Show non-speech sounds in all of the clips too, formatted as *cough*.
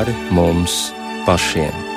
pāri mums pašiem.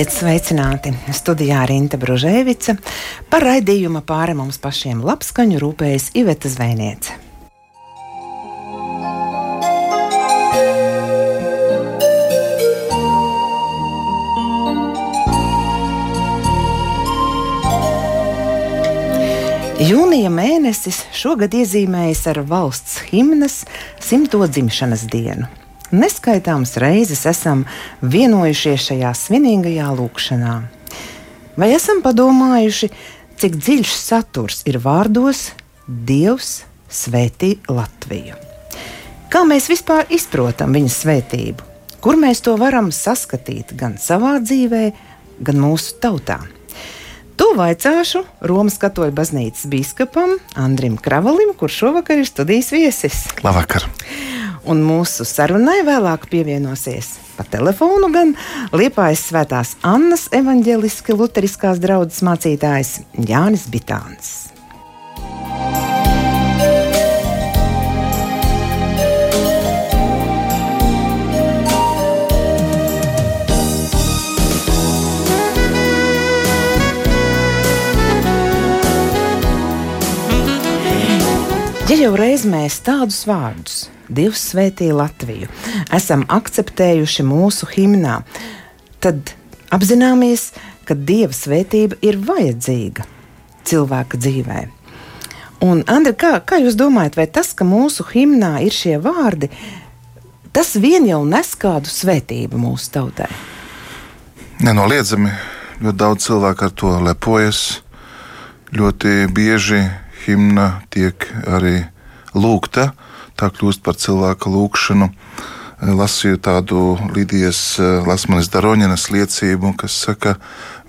Esiet sveicināti! Studijā Rīta Bružēvica par raidījuma pāri mums pašiem labskaņu rūpējas Iveta Zvēniece. Jūnija mēnesis šogad iezīmējas ar valsts himnas simto dzimšanas dienu neskaitāmas reizes esam vienojušies šajā svinīgajā lūkšanā. Vai esam padomājuši, cik dziļš saturs ir vārdos Dievs svētī Latviju? Kā mēs vispār izprotam viņa svētību? Kur mēs to varam saskatīt gan savā dzīvē, gan mūsu tautā? To vaicāšu Romas katoļu baznīcas biskupam Andrim Kravalim, kurš šovakar ir studijas viesis. Labvakar! Un mūsu sarunai vēlāk pievienosies pa telefonu gan Liepājas svētās Annas evaņģeliski luteriskās draudzes mācītājs Jānis Bitāns. Ja jau reiz mēs tādus vārdus Dievs svētī Latviju, esam akceptējuši mūsu himnā, tad apzināmies, ka Dieva svētība ir vajadzīga cilvēka dzīvē. Un, Andri, kā, kā jūs domājat, vai tas, ka mūsu himnā ir šie vārdi, tas vien jau nes kādu svētību mūsu tautai? Nenoliedzami, ļoti daudz cilvēku ar to lepojas. Ļoti bieži himna tiek arī lūgta tā kļūst par cilvēka lūgšanu. Eh, lasīju tādu Lidijas eh, Lasmanis Daroņinas liecību, kas saka,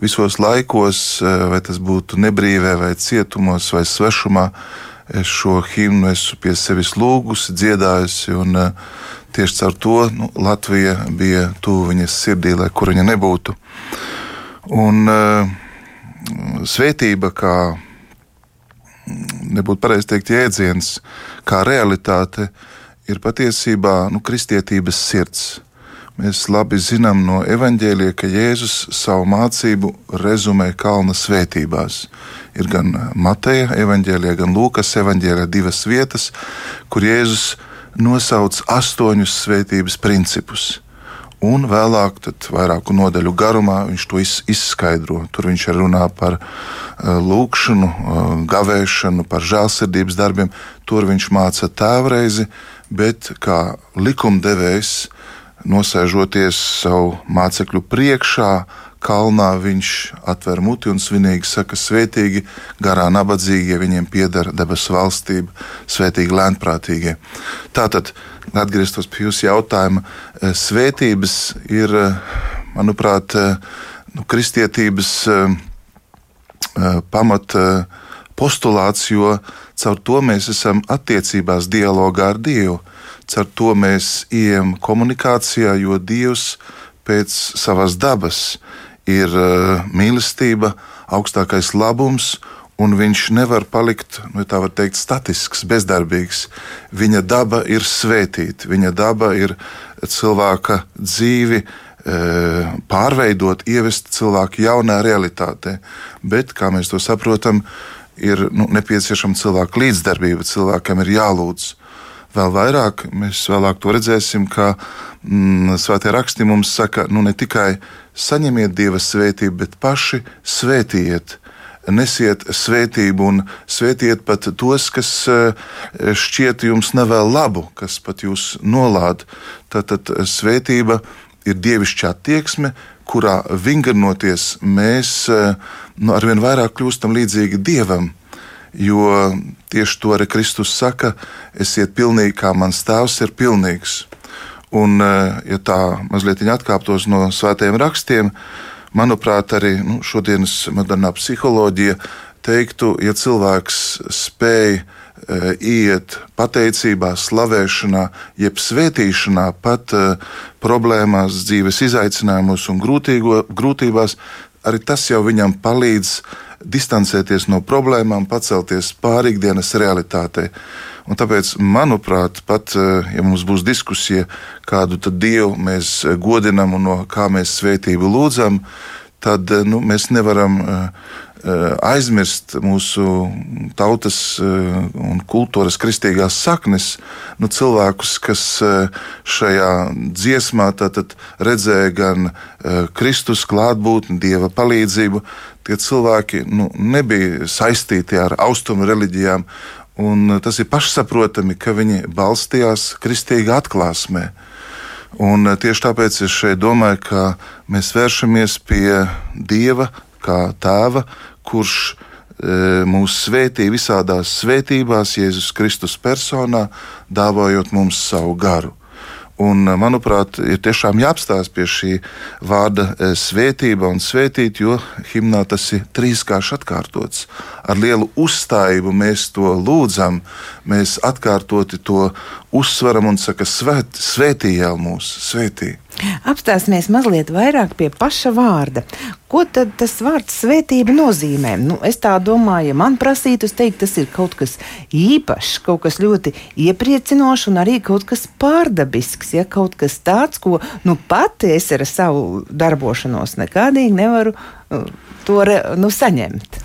visos laikos, eh, vai tas būtu nebrīvē, vai cietumos, vai svešumā, es šo himnu esmu pie sevis lūgusi, dziedājusi, un tieši caur to nu, Latvija bija tuvu viņas sirdī, lai kur viņa nebūtu. Un svētība, kā nebūtu pareizi teikt, jēdziens, kā realitāte, ir patiesībā nu, kristietības sirds. Mēs labi zinām no evaņģēlīja, ka Jēzus savu mācību rezumē kalna svētībās. Ir gan Mateja evaņģēlīja, gan Lūkas evaņģēlīja divas vietas, kur Jēzus nosauc astoņus svētības principus un vēlāk, vairāku nodaļu garumā, viņš to izskaidro. Tur viņš runā par uh, lūkšanu, uh, gavēšanu, par žēlsirdības darbiem. Tur viņš māca tēvreizi, bet kā likumdevējs, nosēžoties savu mācekļu priekšā, kalnā viņš atver muti un svinīgi saka, svētīgi, garā nabadzīgie, viņiem pieder debesu valstība, svētīgi lēnprātīgie. Tātad, atgrieztos pie jūsu jautājuma, eh, svētības ir, eh, manuprāt, eh, nu, kristietības pamat postulāts, jo caur to mēs esam attiecībās, dialogā ar Dievu. Caur to mēs ejam komunikācijā, jo Dievs pēc savas dabas ir uh, mīlestība, augstākais labums, un viņš nevar palikt, nu, tā var teikt, statisks, bezdarbīgs. Viņa daba ir svētīta, viņa daba ir cilvēka dzīvi uh, pārveidot, ievest cilvēku jaunā realitātē. Bet, kā mēs to saprotam, ir nu, nepieciešama cilvēka līdzdarbība, cilvēkam ir jālūdz. Vēl vairāk mēs vēlāk to redzēsim, ka mm, svētie raksti mums saka, nu ne tikai saņemiet Dieva svētību, bet paši svētījiet. Nesiet svētību un svētiet pat tos, kas eh, šķiet jums nevēl labu, kas pat jūs nolāda. Tātad svētība ir dievišķā attieksme, kurā vingrinoties mēs eh, nu, arvien vairāk kļūstam līdzīgi dievam. Jo tieši to arī Kristus saka, esiet pilnīgi, kā mans tēvs ir pilnīgs. Un, ja tā mazliet atkāptos no svētajiem rakstiem, manuprāt, arī nu, šodienas modernā psiholoģija teiktu, ja cilvēks spēj Eh, iet pateicībā, slavēšanā, jeb svētīšanā, pat uh, problēmās, dzīves izaicinājumos un grūtīgo, grūtībās, arī tas jau viņam palīdz distancēties no problēmām, pacelties pāri ikdienas realitātei. Un tāpēc, manuprāt, pat eh, ja mums būs diskusija, kādu dievu mēs godinam un no kā mēs svētību lūdzam, tad nu, mēs nevaram Eh, aizmirst mūsu tautas eh, un kultūras kristīgās saknes, nu, cilvēkus, kas eh, šajā dziesmā redzēja gan Kristus klātbūtni, Dieva palīdzību. Tie cilvēki nu, nebija saistīti ar austrumu reliģijām, un tas ir pašsaprotami, ka viņi balstījās kristīgā atklāsmē. Un tieši tāpēc es šeit domāju, ka mēs vēršamies pie Dieva kā tēva, kurš e, mūs svētī visādās svētībās, Jēzus Kristus personā, dāvājot mums savu garu. Un, manuprāt, ir tiešām jāapstāsta pie šī vārda e, svētība un svētīt, jo himnā tas ir trīskārši atkārtots. Ar lielu uzstājību mēs to lūdzam, mēs atkārtoti to uzsveram un sakam, svēt, svētī jau mūs, svētī. Apstāsimies mazliet vairāk pie paša vārda. Ko tad tas vārds svētība nozīmē? Nu, es tā domāju, ja man prasītu, es teiktu, tas ir kaut kas īpašs, kaut kas ļoti iepriecinošs un arī kaut kas pārdabisks. Ja kaut kas tāds, ko nu, pati es ar savu darbošanos nekādīgi nevaru uh, to nu, saņemt.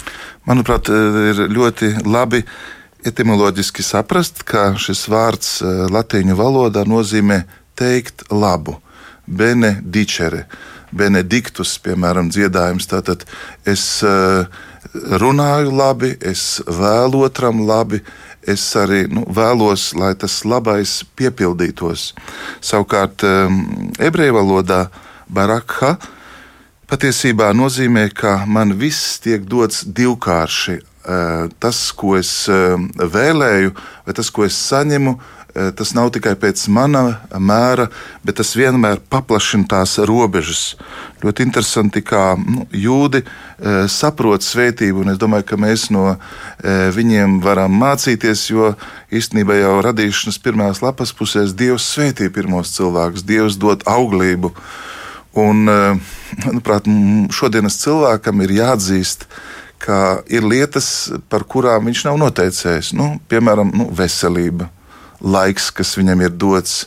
Manuprāt, ir ļoti labi etimoloģiski saprast, ka šis vārds uh, latīņu valodā nozīmē teikt labu benedicere, benediktus, piemēram, dziedājums. Tātad es eh, runāju labi, es vēlu otram labi, es arī nu, vēlos, lai tas labais piepildītos. Savukārt, eh, ebreju valodā barakha patiesībā nozīmē, ka man viss tiek dots divkārši. Eh, tas, ko es vēlēju, vai tas, ko es saņemu, Eh, tas nav tikai pēc mana mēra, bet tas vienmēr paplašina tās robežas. Ļoti interesanti, kā nu, jūdi saprot svētību, un es domāju, ka mēs no viņiem varam mācīties, jo īstenībā jau radīšanas pirmās lapas pusēs Dievs svētī pirmos cilvēkus, Dievs dod auglību. Un, manuprāt, šodienas cilvēkam ir jāatzīst, ka ir lietas, par kurām viņš nav noteicējis. Nu, piemēram, nu, veselība laiks, kas viņam ir dots.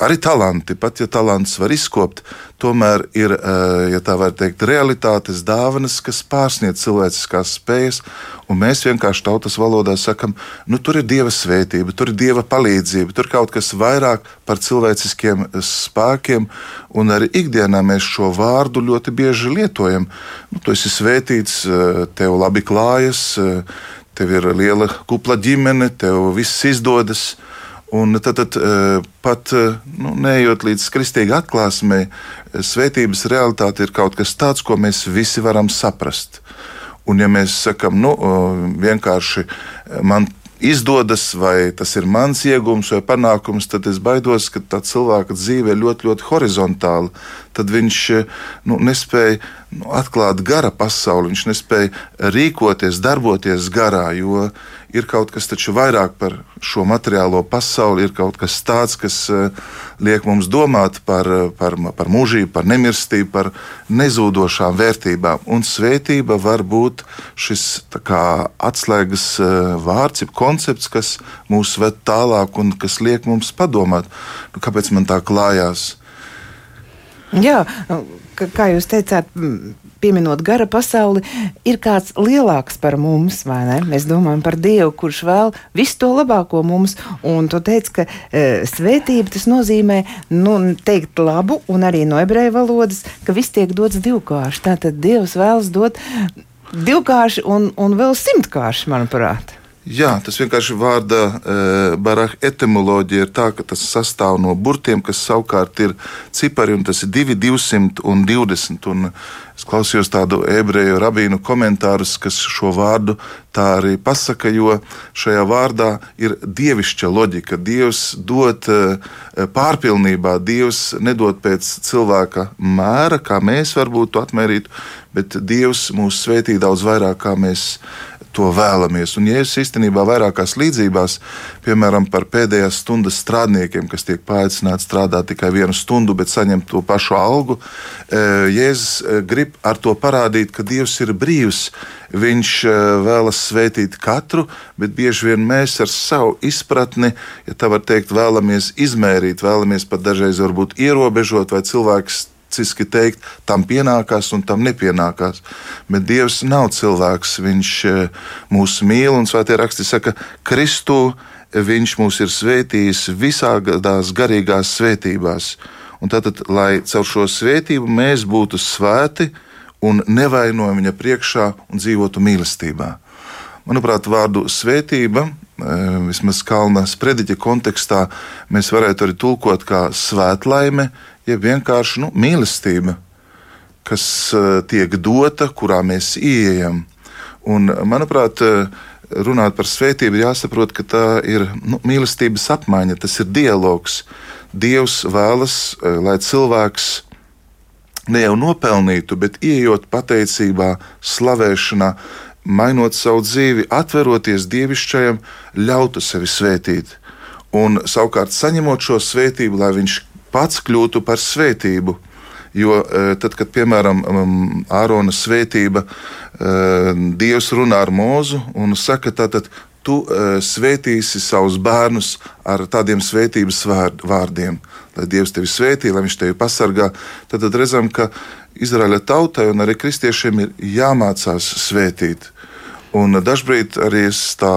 Arī talanti, pat ja talants var izkopt, tomēr ir, eh, ja tā var teikt, realitātes dāvanas, kas pārsniedz cilvēciskās spējas. Un mēs vienkārši tautas valodā sakam, nu tur ir dieva svētība, tur ir dieva palīdzība, tur kaut kas vairāk par cilvēciskiem spēkiem. Un arī ikdienā mēs šo vārdu ļoti bieži lietojam. Nu, tu esi svētīts, eh, tev labi klājas, eh, tev ir liela kupla ģimene, tev viss izdodas. Un tad, tad eh, pat eh, nu, neejot līdz kristīgai atklāsmei, eh, svētības realitāte ir kaut kas tāds, ko mēs visi varam saprast. Un, ja mēs sakām, nu, vienkārši man izdodas, vai tas ir mans iegūms vai panākums, tad es baidos, ka tā cilvēka dzīve ir ļoti, ļoti horizontāla. Tad viņš nu, nespēja nu, atklāt gara pasauli, viņš nespēja rīkoties, darboties garā, jo ir kaut kas vairāk par šo materiālo pasauli, ir kaut kas tāds, kas uh, liek mums domāt par, par, par mūžību, par nemirstību, par nezūdošām vērtībām. Un svētība var būt šis kā, atslēgas uh, vārds, koncepts, kas mūs ved tālāk un kas liek mums padomāt, nu, kāpēc man tā klājās. Jā, kā jūs teicāt, pieminot gara pasauli, ir kāds lielāks par mums, vai ne? Mēs domājam par Dievu, kurš vēl visu to labāko mums, un tu teici, ka e, svētība tas nozīmē, nu, teikt labu, un arī no ebreju valodas, ka viss tiek dots divkārši. Tātad Dievs vēlas dot divkārši un, un vēl simtkārši, manuprāt. Jā, tas vienkārši vārda e, baraka etimoloģija ir tā, ka tas sastāv no burtiem, kas savukārt ir cipari, un tas ir 2, 200 un 20. Un es klausījos tādu ebreju rabīnu komentārus, kas šo vārdu tā arī pasaka, jo šajā vārdā ir dievišķa loģika. Dievs dod e, pārpilnībā, Dievs nedod pēc cilvēka mēra, kā mēs varbūt to atmērītu, bet Dievs mūs svētī daudz vairāk, kā mēs to vēlamies. Un Jēzus īstenībā vairākās līdzībās, piemēram, par pēdējās stundas strādniekiem, kas tiek paaicināti strādāt tikai vienu stundu, bet saņemt to pašu algu, e, Jēzus e, grib ar to parādīt, ka Dievs ir brīvs. Viņš e, vēlas svētīt katru, bet bieži vien mēs ar savu izpratni, ja tā var teikt, vēlamies izmērīt, vēlamies pat dažreiz varbūt ierobežot, vai cilvēks cilvēciski teikt, tam pienākās un tam nepienākās. Bet Dievs nav cilvēks. Viņš eh, mūs mīl un svētie raksti saka, Kristu viņš mūs ir svētījis visādās garīgās svētībās. Un tātad, lai caur šo svētību mēs būtu svēti un nevainojami viņa priekšā un dzīvotu mīlestībā. Manuprāt, vārdu svētība, eh, vismaz Kalna sprediķa kontekstā, mēs varētu arī tulkot kā svētlaime, jeb vienkārši nu, mīlestība, kas uh, tiek dota, kurā mēs ieejam. Un, manuprāt, uh, runāt par svētību, ir jāsaprot, ka tā ir nu, mīlestības apmaiņa, tas ir dialogs. Dievs vēlas, lai cilvēks ne jau nopelnītu, bet ieejot pateicībā, slavēšanā, mainot savu dzīvi, atveroties dievišķajam, ļautu sevi svētīt. Un savukārt saņemot šo svētību, lai viņš pats kļūtu par svētību. Jo e, tad, kad piemēram Ārona svētība, e, Dievs runā ar mūzu un saka, tātad tu e, svētīsi savus bērnus ar tādiem svētības vārdiem, lai Dievs tevi svētī, lai Viņš tevi pasargā. Tad, tad redzam, ka Izraēla tautai un arī kristiešiem ir jāmācās svētīt. Un dažkārt arī es tā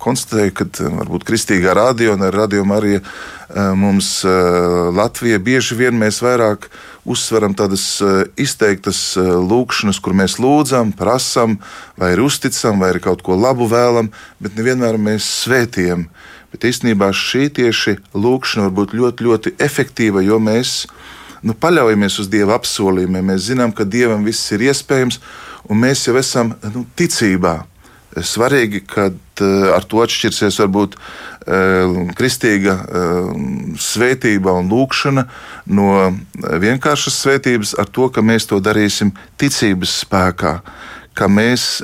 konstatēju, ka varbūt kristīgā radio un radio Marija mums Latvijā bieži vien mēs vairāk uzsveram tādas izteiktas lūkšanas, kur mēs lūdzam, prasam, vai ir uzticam, vai ir kaut ko labu vēlam, bet nevienmēr mēs svētījam. Bet īstenībā šī tieši lūkšana var būt ļoti, ļoti efektīva, jo mēs nu, paļaujamies uz Dieva apsolījumiem. Mēs zinām, ka Dievam viss ir iespējams un mēs jau esam nu, ticībā. Svarīgi, ka uh, ar to atšķirsies varbūt uh, kristīga uh, svētība un lūkšana no vienkāršas svētības, ar to, ka mēs to darīsim ticības spēkā ka mēs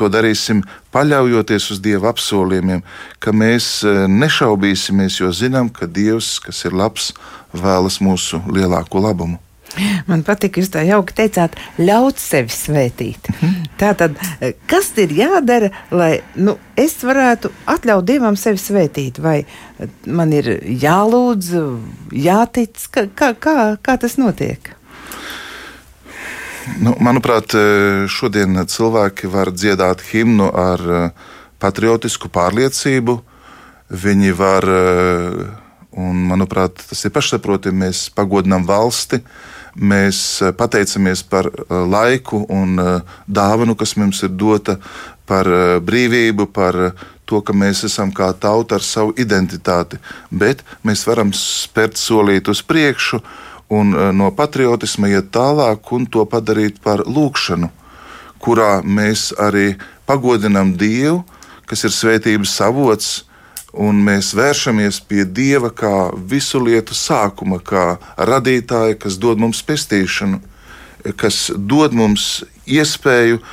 to darīsim paļaujoties uz Dieva apsolījumiem, ka mēs nešaubīsimies, jo zinām, ka Dievs, kas ir labs, vēlas mūsu lielāko labumu. Man patīk, jūs tā jauki teicāt, ļaut sevi svētīt. Tā tad, kas ir jādara, lai nu, es varētu atļaut Dievam sevi svētīt? Vai man ir jālūdz, jātic, kā, kā, kā, kā tas notiek? Nu, manuprāt, šodien cilvēki var dziedāt himnu ar patriotisku pārliecību. Viņi var, un manuprāt, tas ir pašsaprotami, mēs pagodinām valsti, uh, Mēs eh, pateicamies par eh, laiku un eh, dāvanu, kas mums ir dota, par brīvību, par to, ka mēs esam kā tauta ar savu identitāti. Bet mēs varam spērt solīt uz priekšu un no patriotisma iet tālāk un to padarīt par lūkšanu, kurā mēs arī pagodinam Dievu, kas ir svētības avots un mēs vēršamies pie Dieva kā visu lietu sākuma, kā radītāja, kas dod mums pestīšanu, kas dod mums iespēju uh,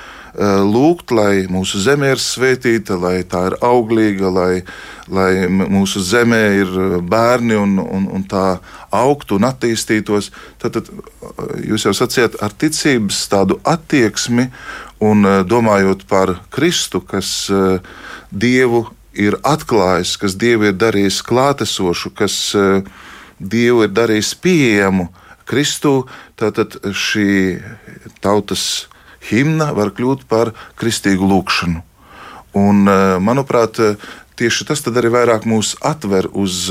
lūgt, lai mūsu zeme ir svētīta, lai tā ir auglīga, lai, lai mūsu zemē ir bērni un, un, un tā augtu un attīstītos. Tad, tad eh, jūs jau sacījāt ar ticības tādu attieksmi un domājot par Kristu, kas Dievu ir atklājis, kas Dievu ir darījis klātesošu, kas uh, Dievu ir darījis pieejamu Kristu, tātad šī tautas himna var kļūt par kristīgu lūkšanu. Un, uh, manuprāt, tieši tas arī vairāk mūs atver uz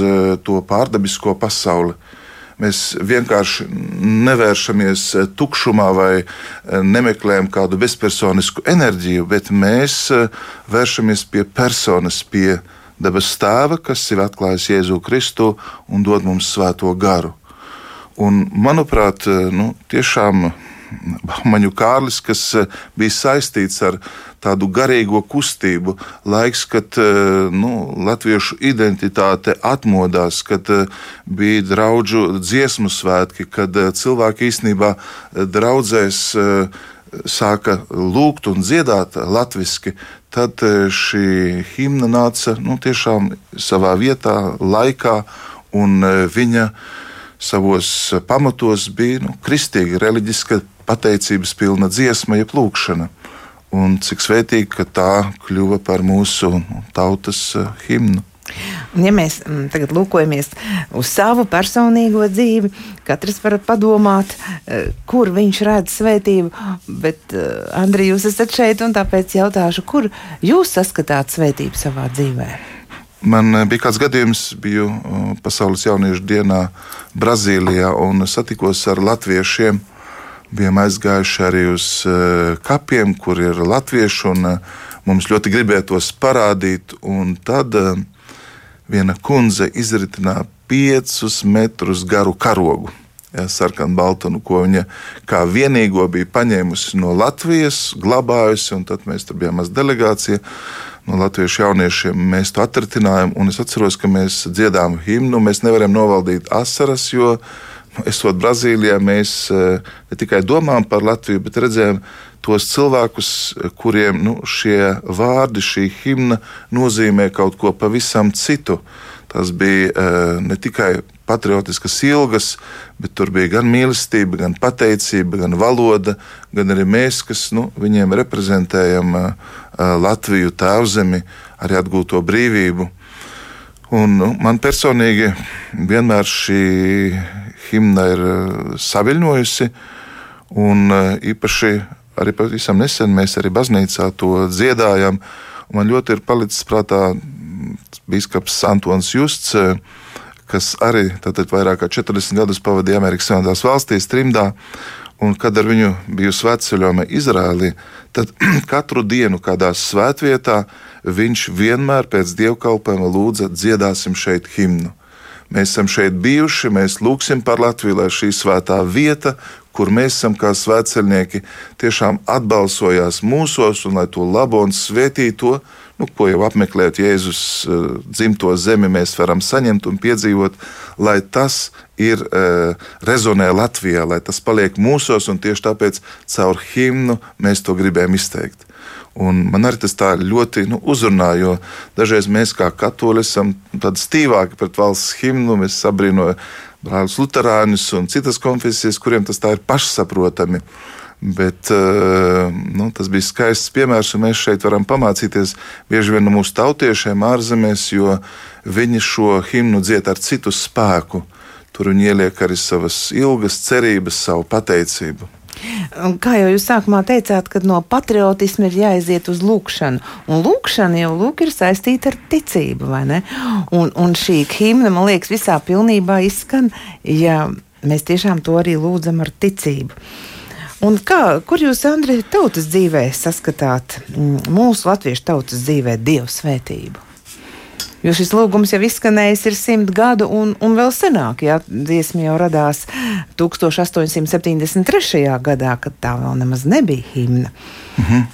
to pārdabisko pasauli. Mēs vienkārši nevēršamies tukšumā vai nemeklējam kādu bezpersonisku enerģiju, bet mēs vēršamies pie personas, pie debes tēva, kas ir atklājis Jēzu Kristu un dod mums svēto garu. Un, manuprāt, nu, tiešām Baumaņu Kārlis, kas eh, bija saistīts ar tādu garīgo kustību, laiks, kad eh, nu, latviešu identitāte atmodās, kad eh, bija draugu dziesmu svētki, kad cilvēki īstenībā draudzēs sāka lūgt un dziedāt latviešu, tad šī himna nāca nu, tiešām savā vietā, laikā, un viņa savos pamatos bija nu, kristīga, reliģiska pateicības pilna dziesma, jeb lūkšana. Un cik svētīgi, ka tā kļuva par mūsu tautas eh, himnu. Ja mēs mm, tagad lūkojamies uz savu personīgo dzīvi, katrs var padomāt, eh, kur viņš redz svētību. Bet, eh, Andri, jūs esat šeit, un tāpēc jautāšu, kur jūs saskatāt svētību savā dzīvē? Man bija kāds gadījums, biju Pasaules jauniešu dienā Brazīlijā un satikos ar latviešiem bijām aizgājuši arī uz eh, kapiem, kur ir latvieši, un eh, mums ļoti gribētos parādīt. Tad eh, viena kundze izritināja piecus metrus garu karogu. Ja, sarkanu baltonu, ko viņa kā vienīgo bija paņēmusi no Latvijas, glabājusi, un tad mēs tur bijām mazā delegācija no latviešu jauniešiem. Mēs to atritinājām, un es atceros, ka mēs dziedām himnu. Mēs nevaram novaldīt asaras, jo esot Brazīlijā, mēs eh, ne tikai domājam par Latviju, bet redzējām tos cilvēkus, kuriem nu, šie vārdi, šī himna nozīmē kaut ko pavisam citu. Tas bija uh, ne tikai patriotiskas ilgas, bet tur bija gan mīlestība, gan pateicība, gan valoda, gan arī mēs, kas nu, viņiem reprezentējam Latviju, tēvzemi, arī atgūto brīvību. Un, nu, man personīgi vienmēr šī himna ir eh, saviļņojusi. Un eh, īpaši arī pavisam nesen mēs arī baznīcā to dziedājam. Man ļoti ir palicis prātā biskups Antons Justs, eh, kas arī vairāk kā 40 gadus pavadīja Amerikas Savienotās valstīs, trimdā. Un, kad ar viņu biju svētceļojumā Izrēlī, tad *clears throat* katru dienu kādā svētvietā viņš vienmēr pēc dievkalpojuma lūdza dziedāsim šeit himnu. Mēs esam šeit bijuši, mēs lūgsim par Latviju, lai šī svētā vieta, kur mēs esam kā svētceļnieki, tiešām atbalsojās mūsos un lai to labo un svētīto, nu, ko jau apmeklējot Jēzus uh, dzimto zemi, mēs varam saņemt un piedzīvot, lai tas ir uh, rezonē Latvijā, lai tas paliek mūsos, un tieši tāpēc caur himnu mēs to gribējam izteikt. Un man arī tas ļoti nu, uzrunā, jo dažreiz mēs kā katoļi esam tādi stīvāki pret valsts himnu. Mēs sabrīnojam brāļus Lutāņus un citas konfesijas, kuriem tas tā ir pašsaprotami. Bet eh, nu, tas bija skaists piemērs, un mēs šeit varam pamācīties bieži vien no mūsu tautiešiem ārzemēs, jo viņi šo himnu dzied ar citu spēku. Tur viņi ieliek arī savas ilgas cerības, savu pateicību. Kā jau jūs sākumā teicāt, kad no patriotisma ir jāiziet uz lūkšanu. Un lūkšana jau lūk, ir saistīta ar ticību, vai ne? Un, un šī himna, man liekas, visā pilnībā izskan, ja mēs tiešām to arī lūdzam ar ticību. Un kā, kur jūs, Andri, tautas dzīvē saskatāt mm, mūsu latviešu tautas dzīvē dievu svētību? Jo šis lūgums jau izskanējis ir simt gadu un, un vēl senāk. Jā, dziesma jau radās 1873. gadā, kad tā vēl nemaz nebija himna. Mm -hmm.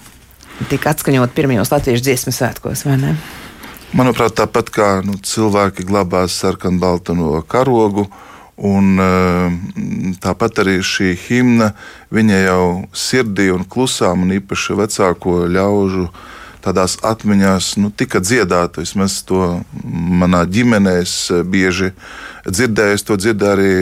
Tika atskaņot pirmajos latviešu dziesmu svētkos, vai ne? Manuprāt, tāpat kā nu, cilvēki glabās sarkanbaltano karogu, un eh, tāpat arī šī himna, viņa jau sirdī un klusām, un īpaši vecāko ļaužu tādās atmiņās nu, tika dziedāta. Vismaz to manā ģimenē es eh, bieži dzirdēju. Es to dzirdēju arī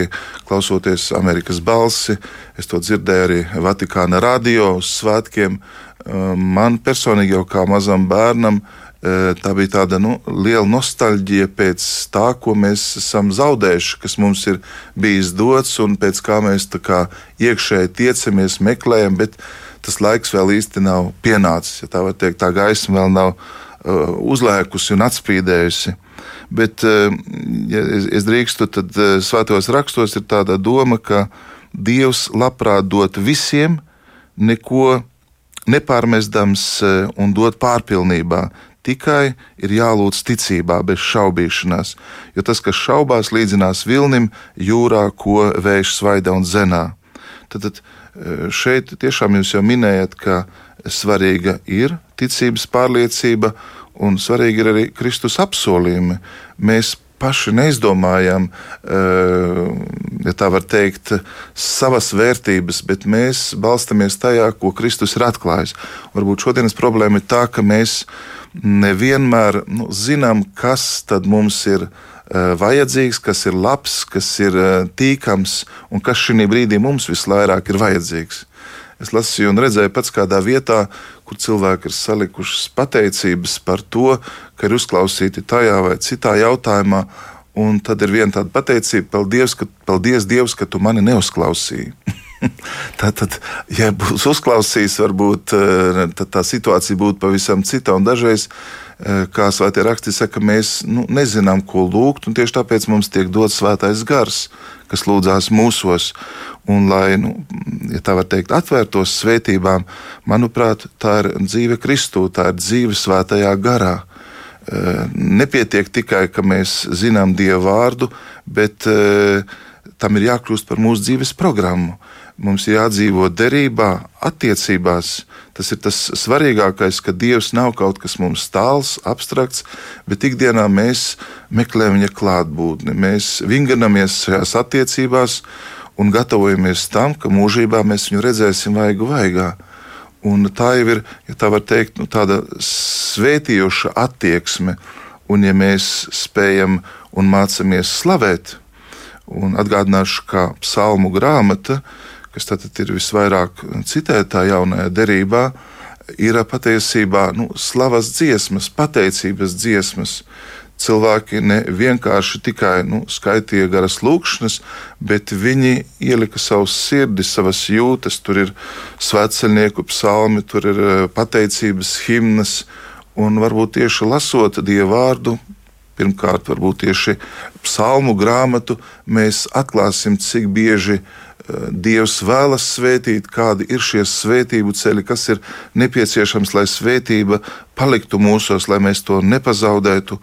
klausoties Amerikas balsi, es to dzirdēju arī Vatikāna radio uz svētkiem. Eh, man personīgi jau kā mazam bērnam. Eh, tā bija tāda nu, liela nostalģija pēc tā, ko mēs esam zaudējuši, kas mums ir bijis dots, un pēc kā mēs kā iekšēji tiecamies, meklējam. Bet, uh, tas laiks vēl īsti nav pienācis. Ja tā teikt, tā gaisma vēl nav uh, uzlēkusi un atspīdējusi. Bet, ja es drīkstu, tad svētos rakstos ir tāda doma, ka Dievs labprāt dot visiem, neko nepārmestams un dot pārpilnībā. Tikai ir jālūdz ticībā, bez šaubīšanās, jo tas, kas šaubās, līdzinās vilnim jūrā, ko vējš svaida un zenā. Tad, tad šeit tiešām jūs jau minējat, ka svarīga ir ticības pārliecība, un svarīgi ir arī Kristus apsolījumi. Mēs paši neizdomājam, ja tā var teikt, savas vērtības, bet mēs balstamies tajā, ko Kristus ir atklājis. Varbūt šodienas problēma ir tā, ka mēs nevienmēr nu, zinām, kas tad mums ir vajadzīgs, kas ir labs, kas ir uh, tīkams un kas šī brīdī mums visvairāk ir vajadzīgs. Es lasīju un redzēju pats kādā vietā, kur cilvēki ir salikušas pateicības par to, ka ir uzklausīti tajā vai citā jautājumā. Un tad ir viena tāda pateicība, paldies, ka, paldies Dievs, ka tu mani neuzklausīji. *laughs* Tātad, ja būs uzklausījis, varbūt eh, tā situācija būtu pavisam cita. Dažreiz, eh, kā svētie raksti saka, mēs nu, nezinām, ko lūgt, un tieši tāpēc mums tiek dots svētais gars, kas lūdzās mūsos. Un, lai, nu, ja tā var teikt, atvērtos svētībām, manuprāt, tā ir dzīve Kristū, tā ir dzīve svētajā garā. Eh, nepietiek tikai, ka mēs zinām Dievu vārdu, bet tam ir jākļūst par mūsu dzīves programmu. Mums ir jādzīvo derībā, attiecībās. Tas ir tas svarīgākais, ka Dievs nav kaut kas mums tāls, abstrakts, bet ikdienā mēs meklējam viņa klātbūtni. Mēs vingrinamies šajās attiecībās un gatavojamies tam, ka mūžībā mēs viņu redzēsim vaigu vaigā. Un tā jau ir, ja tā var teikt, nu, tāda svētījoša attieksme. Un, ja mēs spējam un mācāmies slavēt, un atgādināšu, kā psalmu grāmata, kas tātad ir visvairāk citētā jaunajā derībā, ir patiesībā nu, slavas dziesmas, pateicības dziesmas. Cilvēki ne vienkārši tikai nu, skaitīja garas lūkšanas, bet viņi ielika savus sirdis, savas jūtas. Tur ir svētceļnieku psalmi, tur ir eh, pateicības himnas, un varbūt tieši lasot Dievu vārdu, pirmkārt, varbūt tieši psalmu grāmatu, mēs atklāsim, cik bieži uh, Dievs vēlas svētīt, kādi ir šie svētību ceļi, kas ir nepieciešams, lai svētība paliktu mūsos, lai mēs to nepazaudētu.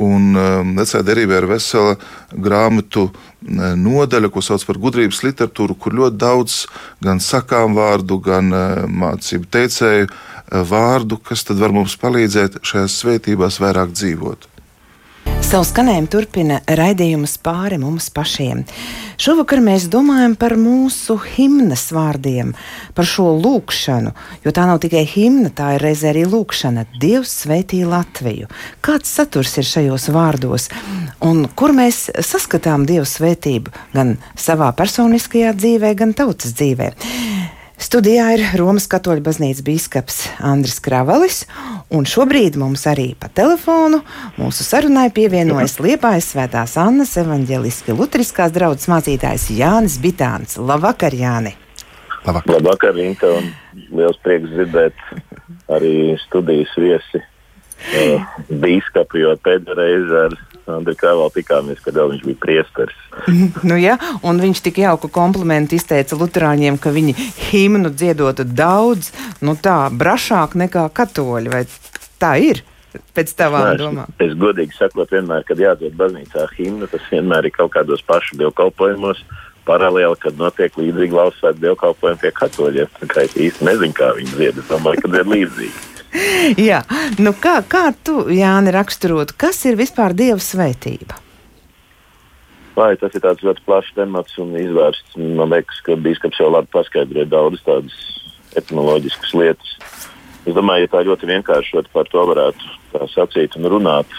Un um, vecā derībā ir vesela grāmatu nodaļa, ko sauc par gudrības literatūru, kur ļoti daudz gan sakām vārdu, gan uh, mācību teicēju uh, vārdu, kas tad var mums palīdzēt šajās svētībās vairāk dzīvot. Savu skanējumu turpina raidījums pāri mums pašiem. Šovakar mēs domājam par mūsu himnas vārdiem, par šo lūkšanu, jo tā nav tikai himna, tā ir reizē arī lūkšana. Dievs sveitī Latviju. Kāds saturs ir šajos vārdos, un kur mēs saskatām Dieva svētību gan savā personiskajā dzīvē, gan tautas dzīvē? Studijā ir Romas katoļu baznīcas biskups Andris Kravalis, un šobrīd mums arī pa telefonu mūsu sarunai pievienojas Liepājas svētās Annas evaņģeliski lutriskās draudzes mācītājs Jānis Bitāns. Labvakar, Jāni! Labvakar, Labvakar Rīta, un liels prieks dzirdēt arī studijas viesi *laughs* uh, biskupu, jo pēdējā reize ar Andriņu Kravālu tikāmies, kad vēl viņš bija priesteris. *laughs* nu, jā, un viņš tik jauku komplimentu izteica Lutāņiem, ka viņi himnu dziedotu daudz, nu tā, brašāk nekā katoļi. Vai tā ir? Pēc tavām domām. Es, godīgi sakot, vienmēr, kad jādzied baznīcā himna, tas vienmēr ir kaut kādos pašu dievkalpojumos. Paralēli, kad notiek līdzīgi valsts svētku dievkalpojumi pie katoļiem. Es īsti nezinu, kā viņi dzied. Es domāju, ka ir līdzīgi. *laughs* Jā, nu kā, kā tu, Jāni, raksturotu, kas ir vispār Dieva svētība? Vai tas ir tāds ļoti plašs temats un izvērsts. Man liekas, ka biskups jau labi paskaidroja daudzas tādas etnoloģiskas lietas. Es domāju, ja tā ļoti vienkārši par to varētu sacīt un runāt,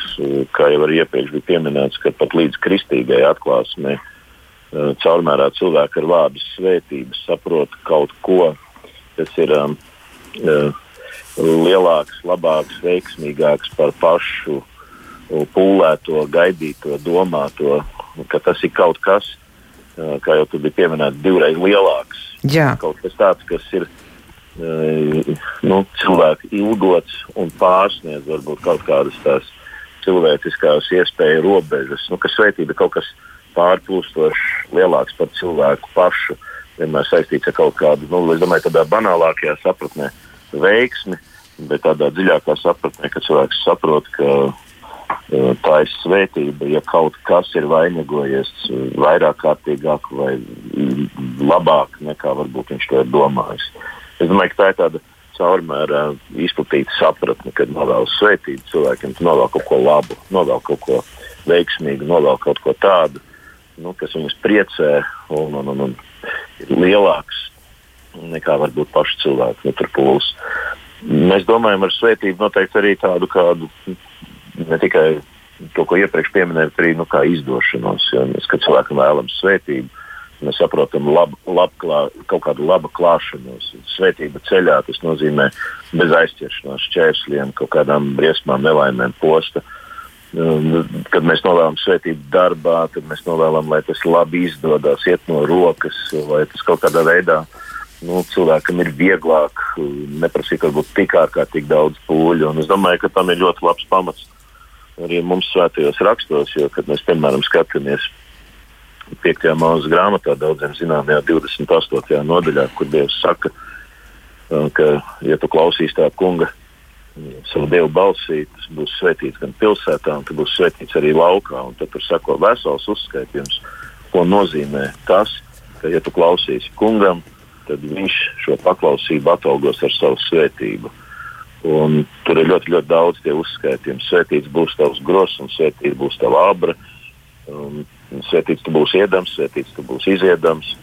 kā jau iepriekš bija pieminēts, ka pat līdz kristīgai atklāsmei eh, caurmērā cilvēki ar vārdu svētības saprot kaut ko, kas ir um, uh, lielāks, labāks, veiksmīgāks par pašu pūlēto, gaidīto, domāto, ka tas ir kaut kas, kā jau tur bija pieminēts, divreiz lielāks. Jā. Kaut kas tāds, kas ir nu, cilvēku ilgots un pārsniedz varbūt kaut kādas tās cilvēciskās iespēju robežas, nu, ka svētība kaut kas pārplūstošs, lielāks par cilvēku pašu, vienmēr saistīts ar kaut kādu, nu, es domāju, tādā banālākajā sapratnē, veiksmi, bet tādā dziļākā sapratnē, ka cilvēks saprot, ka uh, tā ir svētība, ja kaut kas ir vainagojies vairāk kārtīgāk vai labāk nekā varbūt viņš to ir domājis. Es domāju, ka tā ir tāda caurmērā izplatīta sapratne, kad novēl svētību cilvēkiem, novēl kaut ko labu, novēl kaut ko veiksmīgu, novēl kaut ko tādu, nu, kas viņus priecē un, un, un, un ir lielāks nekā varbūt paši cilvēki tur pūlis. Mēs domājam ar svētību noteikti arī tādu kādu ne tikai to, ko iepriekš pieminēju, arī nu, izdošanos. Jo mēs, kad cilvēkam vēlamies svētību, mēs saprotam lab, lab klā, kaut kādu labu klāšanos. Svētība ceļā tas nozīmē bez aizķeršanās, šķēršļiem, kaut kādām briesmām, nelaimēm, posta. Kad mēs novēlam svētību darbā, tad mēs novēlam, lai tas labi izdodas, iet no rokas, lai tas kaut kādā veidā nu, cilvēkam ir vieglāk, neprasīt varbūt tik ārkārtīgi daudz pūļu. Es domāju, ka tam ir ļoti labs pamats arī mums svētajos rakstos, jo, kad mēs, piemēram, skatāmies 5. mūža grāmatā, daudziem zināmajā 28. nodaļā, kur Dievs saka, ka, ja tu klausīsi tā kunga savu dievu balsī, tas būs svētīts gan pilsētā, gan būs svētīts arī laukā. Un tad tur sako vesels uzskaitījums, ko nozīmē tas, ka, ja tu klausīsi kungam, tad viņš šo paklausību atalgos ar savu svētību. Un tur ir ļoti, ļoti daudz tie uzskaitījumi. Svētīts būs tavs grosts, un svētīts būs tava abra. Un Svētīts tu būsi iedams, svētīts tu būsi iziedams.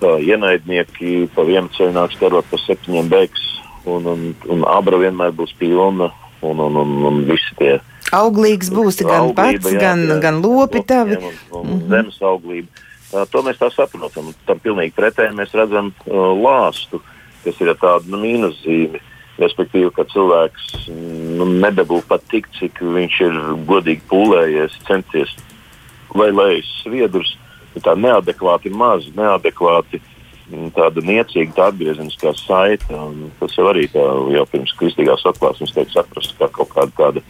Tā, ienaidnieki pa vienu ceļu nāks karot pa septiņiem beigas, un, un, un abra vienmēr būs pilna, un, un, un, un visi tie. Auglīgs būs gan auglība, pats, jā, gan, jā, gan lopi tavi. Un, un mm -hmm. Zemes auglība. To mēs tā saprotam. Tam pilnīgi pretēji mēs redzam lāstu, kas ir tāda nu, mīnuszīme. Respektīvi, ka cilvēks nu, nedabū pat tik, cik viņš ir godīgi pūlējies, centies vai lējas sviedrus, ir tā neadekvāti maz, neadekvāti mm, tāda niecīga tā atgriezeniskā saite. Tas jau arī tā, jau pirms kristīgās atklāsmes tiek saprasts kā kaut kāda tāda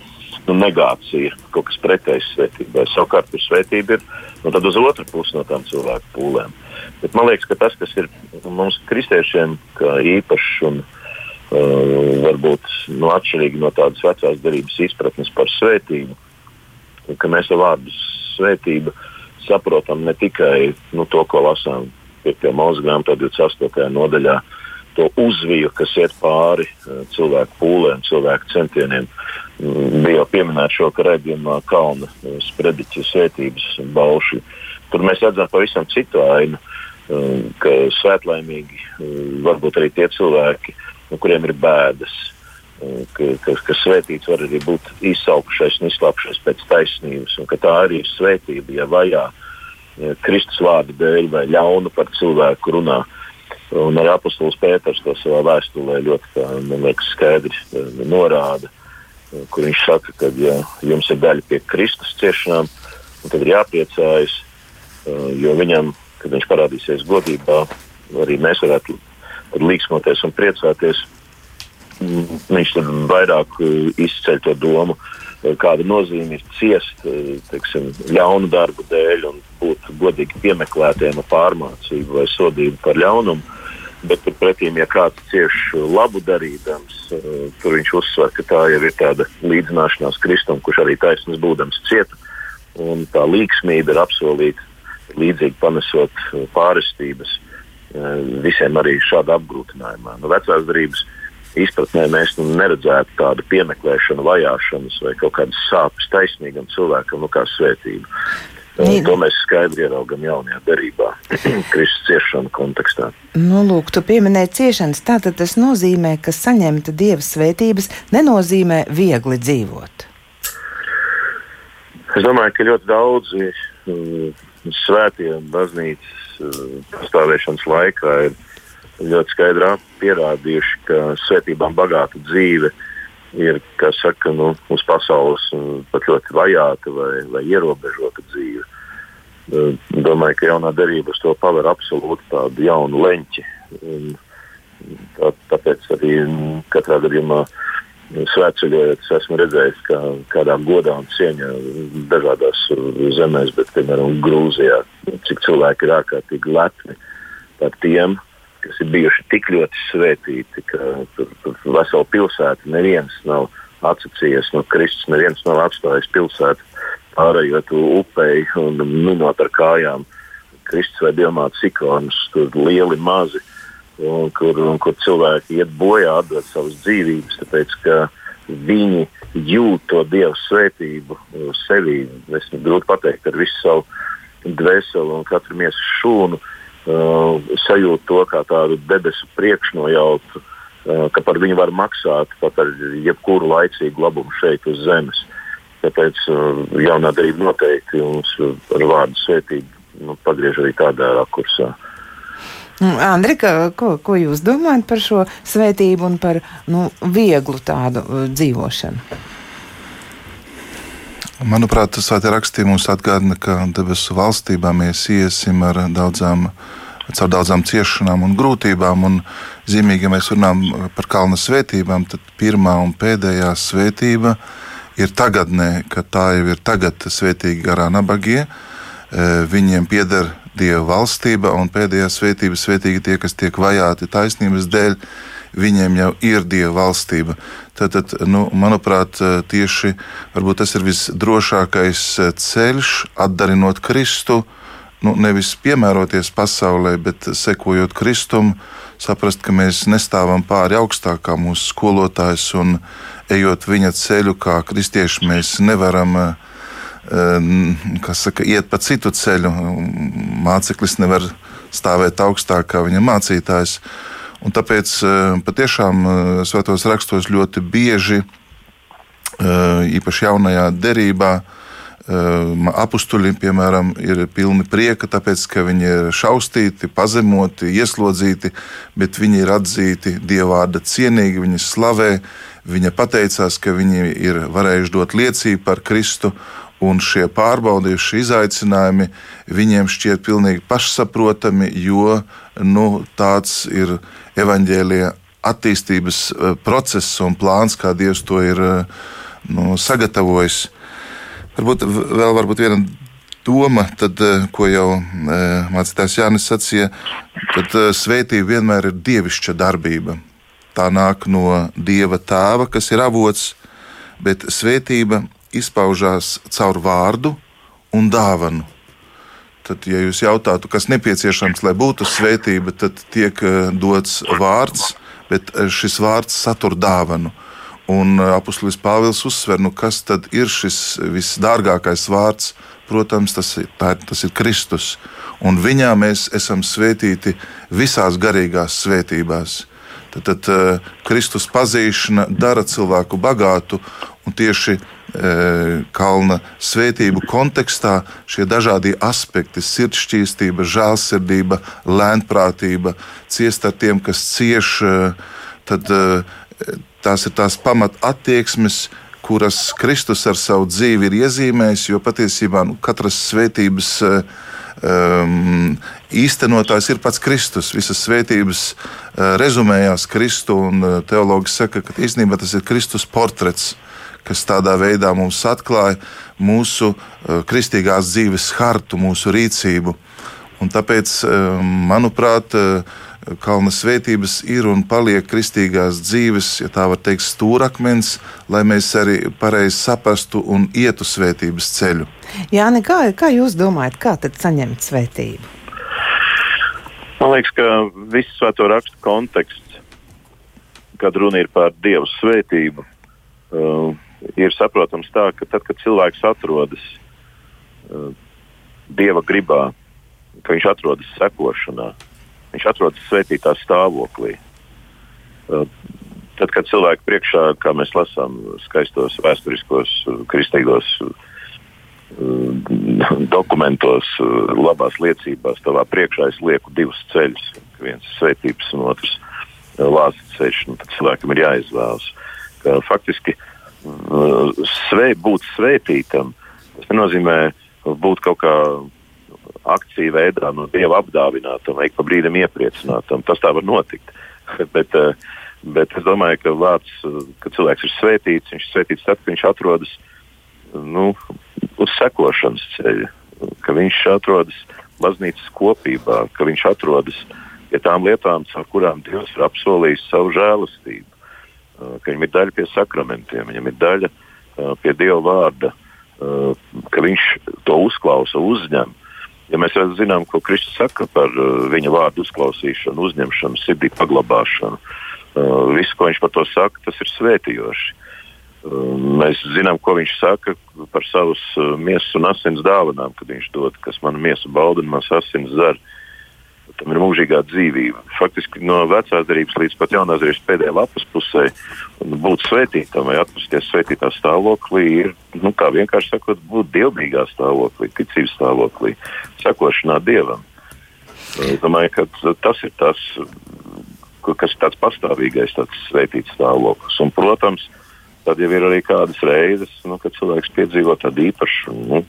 nu, negācija, kaut kas pretējs svētībai. Savukārt, tur svētība ir nu, uz otru pusi no tām cilvēku pūlēm. Bet man liekas, ka tas, kas ir mums kristiešiem īpašs un uh, varbūt nu, atšķirīgi no tādas vecās derības izpratnes par svētību, ka mēs ar vārdus svētība saprotam ne tikai nu, to, ko lasām 5. mūža grāmatā, 28. nodaļā, to uzviju, kas iet pāri uh, cilvēku pūlēm, cilvēku centieniem. Mm, bija jau pieminēts šo redzējumā kalna uh, sprediķa svētības bauši. Tur mēs redzam pavisam citu ainu, ka svētlaimīgi varbūt arī tie cilvēki, no kuriem ir bēdas, ka, ka, ka svētīts var arī būt izsaukšais un izslāpšais pēc taisnības, un ka tā arī ir svētība, ja vajā Kristus vārdu dēļ vai ļaunu par cilvēku runā. Un arī apustulis Pēters to savā vēstulē ļoti liekas, skaidri e, norāda, e, kur viņš saka, ka ja jums ir daļa pie Kristus ciešanām, tad ir jāpriecājas, e, jo viņam, kad viņš parādīsies godībā, arī mēs varētu līksmoties un priecāties viņš tur vairāk izceļ to domu, kāda nozīme ir ciest teiksim, ļaunu darbu dēļ un būt godīgi piemeklētiem ar pārmācību vai sodību par ļaunumu. Bet turpretī, ja kāds cieš labu darīdams, tur viņš uzsver, ka tā jau ir tāda līdzināšanās Kristum, kurš arī taisnīgs būdams cieta. Un tā līgsmība ir apsolīta līdzīgi panesot pārestības visiem arī šādā apgrūtinājumā. No nu, vecās darības izpratnē mēs nu, neredzētu tādu piemeklēšanu, vajāšanas vai kaut kādas sāpes taisnīgam cilvēkam, nu, kā svētību. Un to mēs skaidri ieraugām jaunajā derībā, *clears throat* Kristus ciešanu kontekstā. Nu, lūk, tu pieminēji ciešanas. Tātad tas nozīmē, ka saņemt dieva svētības nenozīmē viegli dzīvot. Es domāju, ka ļoti daudzi mm, svētie baznīcas mm, pastāvēšanas laikā ir ļoti skaidri pierādījuši, ka svētībām bagāta dzīve ir saka, nu, uz pasaules pat ļoti vajāta vai, vai ierobežota dzīve. Domāju, ka jaunā derība uz to paver absolūti tādu jaunu leņķi. Tā, tāpēc arī katrā gadījumā Svētceļojot, es esmu redzējis, kā kādā godā un cieņā dažādās zemēs, bet, piemēram, Grūzijā, cik cilvēki ir ārkārtīgi lepni par tiem, kas ir bijuši tik ļoti svētīti, ka tur, tur vesela pilsēta neviens nav atsacījies no Kristus, neviens nav atstājis pilsētu, pārējot upei un minot ar kājām Kristus vai Dievmātes ikonus, tur lieli mazi un kur, un kur cilvēki iet bojā, atdod savas dzīvības, tāpēc ka viņi jūt to dievu svētību sevī. Es grūti pateikt ar visu savu dvēseli un katru miesu šūnu. Uh, sajūt to kā tādu debesu priekšnojautu, uh, ka par viņu var maksāt pat ar jebkuru laicīgu labumu šeit uz zemes. Tāpēc uh, jaunā darība noteikti mums ar vārdu svētību nu, pagriež arī tādā rakursā. Uh, Mm, Andrika, ko, ko jūs domājat par šo svētību un par nu, vieglu tādu uh, dzīvošanu? Manuprāt, tas rakstījums mums atgādina, ka debesu valstībā mēs iesim ar daudzām, caur daudzām ciešanām un grūtībām. Un zīmīgi, ja mēs runājam par kalna svētībām, tad pirmā un pēdējā svētība ir tagadnē, ka tā jau ir tagad svētīgi garā nabagie. Eh, viņiem pieder Dieva valstība un pēdējā svētība svētīgi tie, kas tiek vajāti taisnības dēļ. Viņiem jau ir Dieva valstība. Tātad, nu, manuprāt, tieši tas ir visdrošākais ceļš, atdarinot Kristu, nu, nevis piemēroties pasaulē, bet sekojot Kristum, saprast, ka mēs nestāvam pāri augstākā mūsu skolotājs un ejot viņa ceļu, kā kristieši, mēs nevaram uh, saka, iet pa citu ceļu. Māceklis nevar stāvēt augstāk kā viņa mācītājs. Un tāpēc patiešām svētos rakstos ļoti bieži, īpaši jaunajā derībā, apstuļi, piemēram, ir pilni prieka, tāpēc, ka viņi ir šaustīti, pazemoti, ieslodzīti, bet viņi ir atzīti dievvvārda cienīgi, viņi slavē, viņa pateicās, ka viņi ir varējuši dot liecību par Kristu Un šie pārbaudījušie izaicinājumi viņiem šķiet pilnīgi pašsaprotami, jo nu, tāds ir evaņģēlīja attīstības eh, process un plāns, kā Dievs to ir eh, nu, sagatavojis. Varbūt vēl varbūt viena doma, tad, eh, ko jau mācītājs Jānis sacīja, tad svētība vienmēr ir dievišķa darbība. Tā nāk no Dieva tēva, kas ir avots, bet svētība izpaužās caur vārdu un dāvanu. Tad, ja jūs jautātu, kas nepieciešams, lai būtu svētība, tad tiek eh, dots vārds, bet eh, šis vārds satur dāvanu. Un eh, apustulis Pāvils uzsver, nu, kas tad ir šis visdārgākais vārds. Protams, tas ir, tā, tas ir Kristus. Un viņā mēs esam svētīti visās garīgās svētībās. Tad, tad Kristus pazīšana dara cilvēku bagātu, un tieši E, kalna svētību kontekstā šie dažādie aspekti - sirdsšķīstība, žēlsirdība, lēnprātība, ciest ar tiem, kas cieš, e, tad tās ir tās pamat attieksmes, kuras Kristus ar savu dzīvi ir iezīmējis, jo patiesībā nu, katras svētības um, īstenotājs ir pats Kristus. Visas svētības uh, rezumējās Kristu, un uh, teologi saka, ka īstenībā tas ir Kristus portrets kas tādā veidā mums atklāja mūsu uh, kristīgās dzīves hartu, mūsu rīcību. Un tāpēc, uh, manuprāt, Kalna svētības ir un paliek kristīgās dzīves, ja tā var teikt, stūrakmens, lai mēs arī pareizi saprastu un ietu svētības ceļu. Jā, kā, kā jūs domājat, kā tad saņemt svētību? Man liekas, ka viss svēto rakstu konteksts, kad runa ir par Dieva svētību, uh, ir saprotams tā, ka tad, kad cilvēks atrodas uh, dieva gribā, ka viņš atrodas sekošanā, viņš atrodas svētītā stāvoklī. Tad, kad cilvēki priekšā, kā mēs lasām skaistos vēsturiskos, kristīgos dokumentos, labās liecībās, tavā priekšā es lieku divus ceļus. Viens ir svētības, un otrs lāsts ceļš. Nu, tad cilvēkam ir jāizvēlas. Ka, faktiski svē, būt svētītam. Tas nenozīmē būt kaut kā akciju veidā no dieva apdāvinātam, vai pa brīdim iepriecinātam. Tas tā var notikt. *laughs* Bet uh, Bet es domāju, ka vārds, ka cilvēks ir svētīts, viņš ir svētīts tad, kad viņš atrodas nu, uz sekošanas ceļa, ka viņš atrodas baznīcas kopībā, ka viņš atrodas pie tām lietām, caur kurām Dievs ir apsolījis savu žēlastību, ka viņam ir daļa pie sakramentiem, viņam ir daļa pie Dieva vārda, ka viņš to uzklausa, uzņem. Ja mēs zinām, ko Kristus saka par viņa vārdu uzklausīšanu, uzņemšanu, sirdī paglabāšanu, visu, ko viņš par to saka, tas ir svētījoši. Mēs zinām, ko viņš saka par savus miesas un asins dāvanām, kad viņš dod, kas man miesu bauda un mans asins zara. Tam ir mūžīgā dzīvība. Faktiski no vecās darbības līdz pat jaunās darbības pēdējā lapas pusē būt svētītam vai atpūsties svētītā stāvoklī ir, nu, kā vienkārši sakot, būt dievbijīgā stāvoklī, ticības stāvoklī, sekošanā dievam. Es domāju, ka tas ir tas, kas ir tāds pastāvīgais, tāds svētīts stāvoklis. Un, protams, Tad jau ir arī kādas reizes, nu, kad cilvēks piedzīvo tādu īpašu, nu,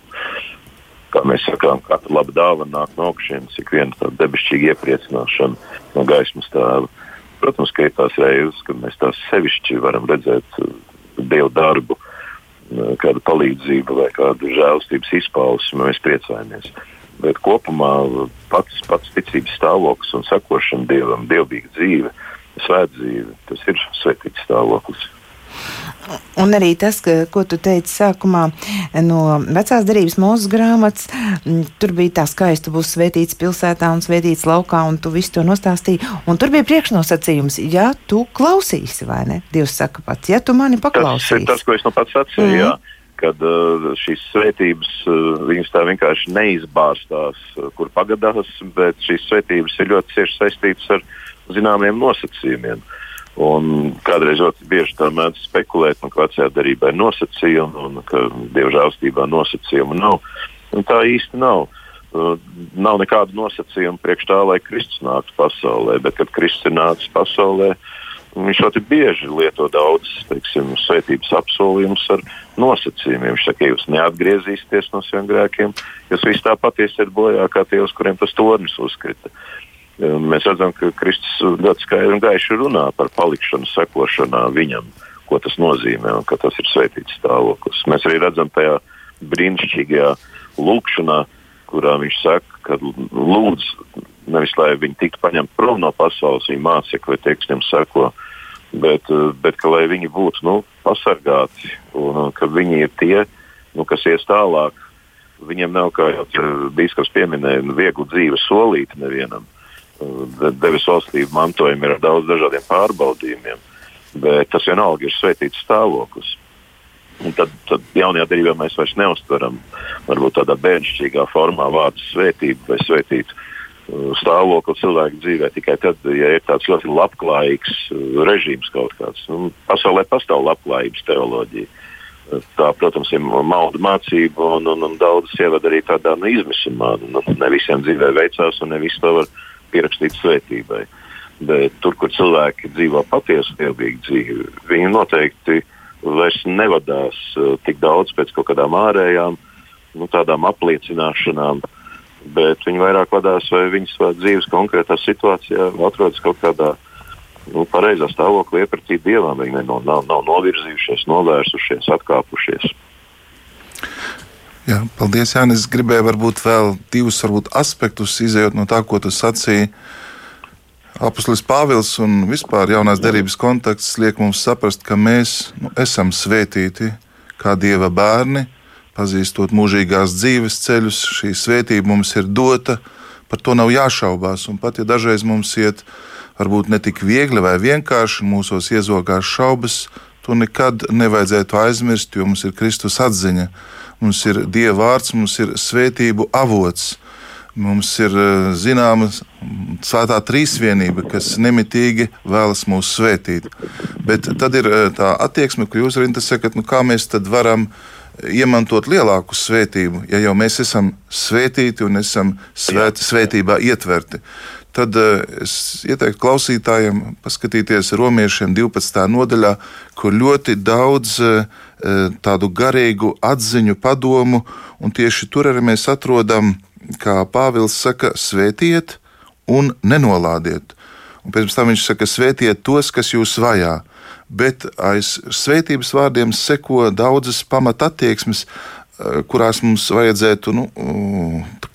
kā mēs sakām, kāda laba dāvana nāk no augšas, ik viena tāda debesšķīga iepriecināšana no gaismas tēva. Protams, ka ir tās reizes, kad mēs tās sevišķi varam redzēt uh, dievu darbu, uh, kādu palīdzību vai kādu žēlstības izpausmi, mēs priecājamies. Bet kopumā pats, pats ticības stāvoklis un sekošana dievam, dievbijīga dzīve, svētdzīve, tas ir svētīts stāvoklis. Un arī tas, ka, ko tu teici sākumā no vecās derības mūzes grāmatas, tur bija tā skaista, būs svētīts pilsētā un svētīts laukā, un tu visu to nostāstīji. Un tur bija priekšnosacījums, ja tu klausīsi, vai ne? Dievs saka pats, ja tu mani paklausīsi. Tas ir tas, ko es nu pats sacīju, mm. jā. Kad uh, šīs svētības uh, viņas tā vienkārši neizbāztās, uh, kur pagadās, bet šīs svētības ir ļoti cieši saistītas ar zināmiem nosacījumiem. Uh, Un kādreiz ļoti bieži tā mēdz spekulēt, ka vecajā darbā ir nosacījumi un ka dievžēlstībā nosacījumu nav. Un tā īsti nav. Uh, nav nekādu nosacījumu priekš tā, lai Kristus nāktu pasaulē, bet kad Kristus ir nācis pasaulē, viņš ļoti bieži lieto daudzus svētības apsolījumus ar nosacījumiem. Viņš saka, ja jūs neatgriezīsieties no saviem grēkiem, jūs visi tāpat iesiet bojā kā tie, uz kuriem tas tornis uzkrita. Mēs redzam, ka Kristus ļoti skaidri un gaiši runā par palikšanu, sekošanā viņam, ko tas nozīmē un ka tas ir svētīts stāvoklis. Mēs arī redzam tajā brīnišķīgajā lūkšanā, kurā viņš saka, ka lūdz nevis lai viņi tiktu paņemti prom no pasaules, viņa mācekļi vai tie, kas viņam seko, bet, bet ka lai viņi būtu nu, pasargāti un ka viņi ir tie, nu, kas ies tālāk. Viņiem nav, kā jau Bīskaps pieminēja, viegli dzīve solīta nevienam debesu valstību mantojumi ir ar daudz dažādiem pārbaudījumiem, bet tas vienalga ir svētīts stāvoklis. Un tad, tad jaunajā darbā mēs vairs neustveram varbūt tādā bērnišķīgā formā vārdu svētību vai svētītu uh, stāvokli cilvēku dzīvē tikai tad, ja ir tāds ļoti labklājīgs uh, režīms kaut kāds. Nu, pasaulē pastāv labklājības teoloģija. Uh, tā, protams, ir malda mācība, un, un, un daudzas ievada arī tādā nu, izmisumā. Nu, ne visiem dzīvē veicās, un ne visi to var pierakstīts svētībai. Bet tur, kur cilvēki dzīvo patiesu dievbijīgu dzīvi, viņi noteikti vairs nevadās uh, tik daudz pēc kaut kādām ārējām, nu, tādām apliecināšanām, bet viņi vairāk vadās vai viņas dzīves konkrētā situācijā atrodas kaut kādā nu, pareizā stāvoklī iepratī dievam. Viņi nav, nav, nav novirzījušies, novērsušies, atkāpušies. Jā, paldies, Jānis. Es gribēju varbūt vēl divus varbūt, aspektus izējot no tā, ko tu sacīji. Apostolis Pāvils un vispār jaunās derības konteksts liek mums saprast, ka mēs nu, esam svētīti kā dieva bērni, pazīstot mūžīgās dzīves ceļus. Šī svētība mums ir dota, par to nav jāšaubās. Un pat ja dažreiz mums iet varbūt ne tik viegli vai vienkārši, mūsos iezogās šaubas, to nekad nevajadzētu aizmirst, jo mums ir Kristus atziņa mums ir Dieva vārds, mums ir svētību avots. Mums ir eh, zināma svētā trīsvienība, kas nemitīgi vēlas mūs svētīt. Bet tad ir eh, tā attieksme, ko jūs arī sakat, nu kā mēs varam iemantot lielāku svētību, ja jau mēs esam svētīti un esam svēt, svētībā ietverti. Tad eh, es ieteiktu klausītājiem paskatīties romiešiem 12. nodaļā, kur ļoti daudz uh, tādu garīgu atziņu, padomu, un tieši tur arī mēs atrodam, kā Pāvils saka, svētiet un nenolādiet. Un pēc tam viņš saka, svētiet tos, kas jūs vajā. Bet aiz svētības vārdiem seko daudzas pamatattieksmes, kurās mums vajadzētu nu,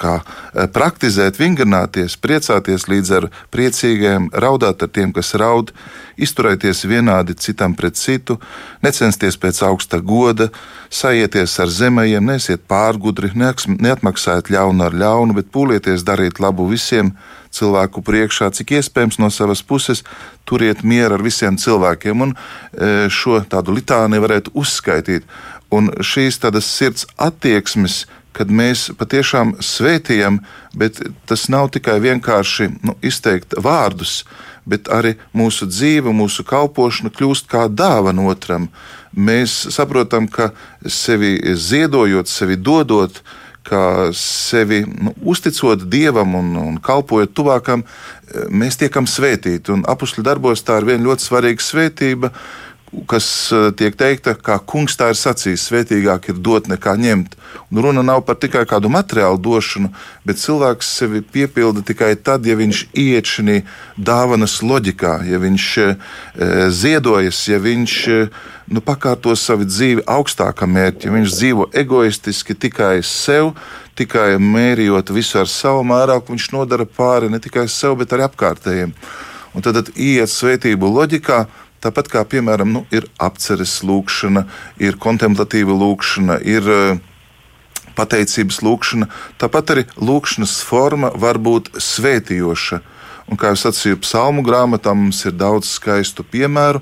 kā, eh, praktizēt, vingrināties, priecāties līdz ar priecīgiem, raudāt ar tiem, kas raud, izturēties vienādi citam pret citu, necensties pēc augsta goda, sajieties ar zemējiem, nesiet pārgudri, neatmaksājiet ļaunu ar ļaunu, bet pūlieties darīt labu visiem cilvēku priekšā, cik iespējams no savas puses turiet mieru ar visiem cilvēkiem. Un eh, šo tādu litāni varētu uzskaitīt. Un šīs tādas sirds attieksmes, kad mēs patiešām svētījam, bet tas nav tikai vienkārši nu, izteikt vārdus, bet arī mūsu dzīve, mūsu kalpošana kļūst kā dāvana otram. Mēs saprotam, ka sevi ziedojot, sevi dodot, kā sevi nu, uzticot dievam un, un kalpojot tuvākam, mēs tiekam svētīti. Un apakšļu darbos tā ir viena ļoti svarīga svētība kas eh, tiek teikta, kā kungs tā ir sacījis, svētīgāk ir dot nekā ņemt. Un runa nav par tikai kādu materiālu došanu, bet cilvēks sevi piepilda tikai tad, ja viņš iet šajā dāvanas loģikā, ja viņš e, ziedojas, ja viņš e, nu, pakārto savu dzīvi augstākam mērķim, ja viņš dzīvo egoistiski tikai sev. Tikai mērījot visu ar savu mēragu, viņš nodara pāri ne tikai sev, bet arī apkārtējiem. Un tad, tad iet svētību loģikā, Tāpat kā, piemēram, nu, ir apceres lūkšana, ir kontemplatīva lūkšana, ir uh, pateicības lūkšana, tāpat arī lūkšanas forma var būt svētījoša. Un, kā jau sacīju, psalmu grāmatā mums ir daudz skaistu piemēru,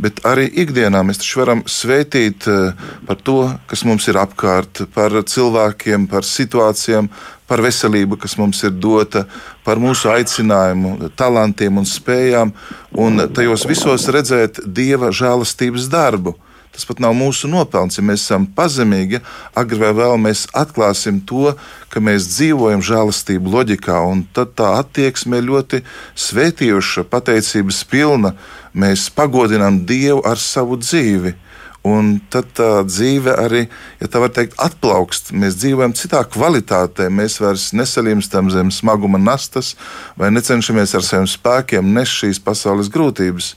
bet arī ikdienā mēs taču varam svētīt eh, par to, kas mums ir apkārt, par cilvēkiem, par situācijām, par veselību, kas mums ir dota, par mūsu aicinājumu, talantiem un spējām, un tajos visos redzēt dieva žēlastības darbu. Tas pat nav mūsu nopelns, ja mēs esam pazemīgi. Agri vai vēl mēs atklāsim to, ka mēs dzīvojam žēlastību loģikā, un tad tā attieksme ir ļoti svētījoša, pateicības pilna. Mēs pagodinām Dievu ar savu dzīvi. Un tad tā dzīve arī, ja tā var teikt, atplaukst. Mēs dzīvojam citā kvalitātē. Mēs vairs nesalimstam zem smaguma nastas vai necenšamies ar saviem spēkiem nest šīs pasaules grūtības.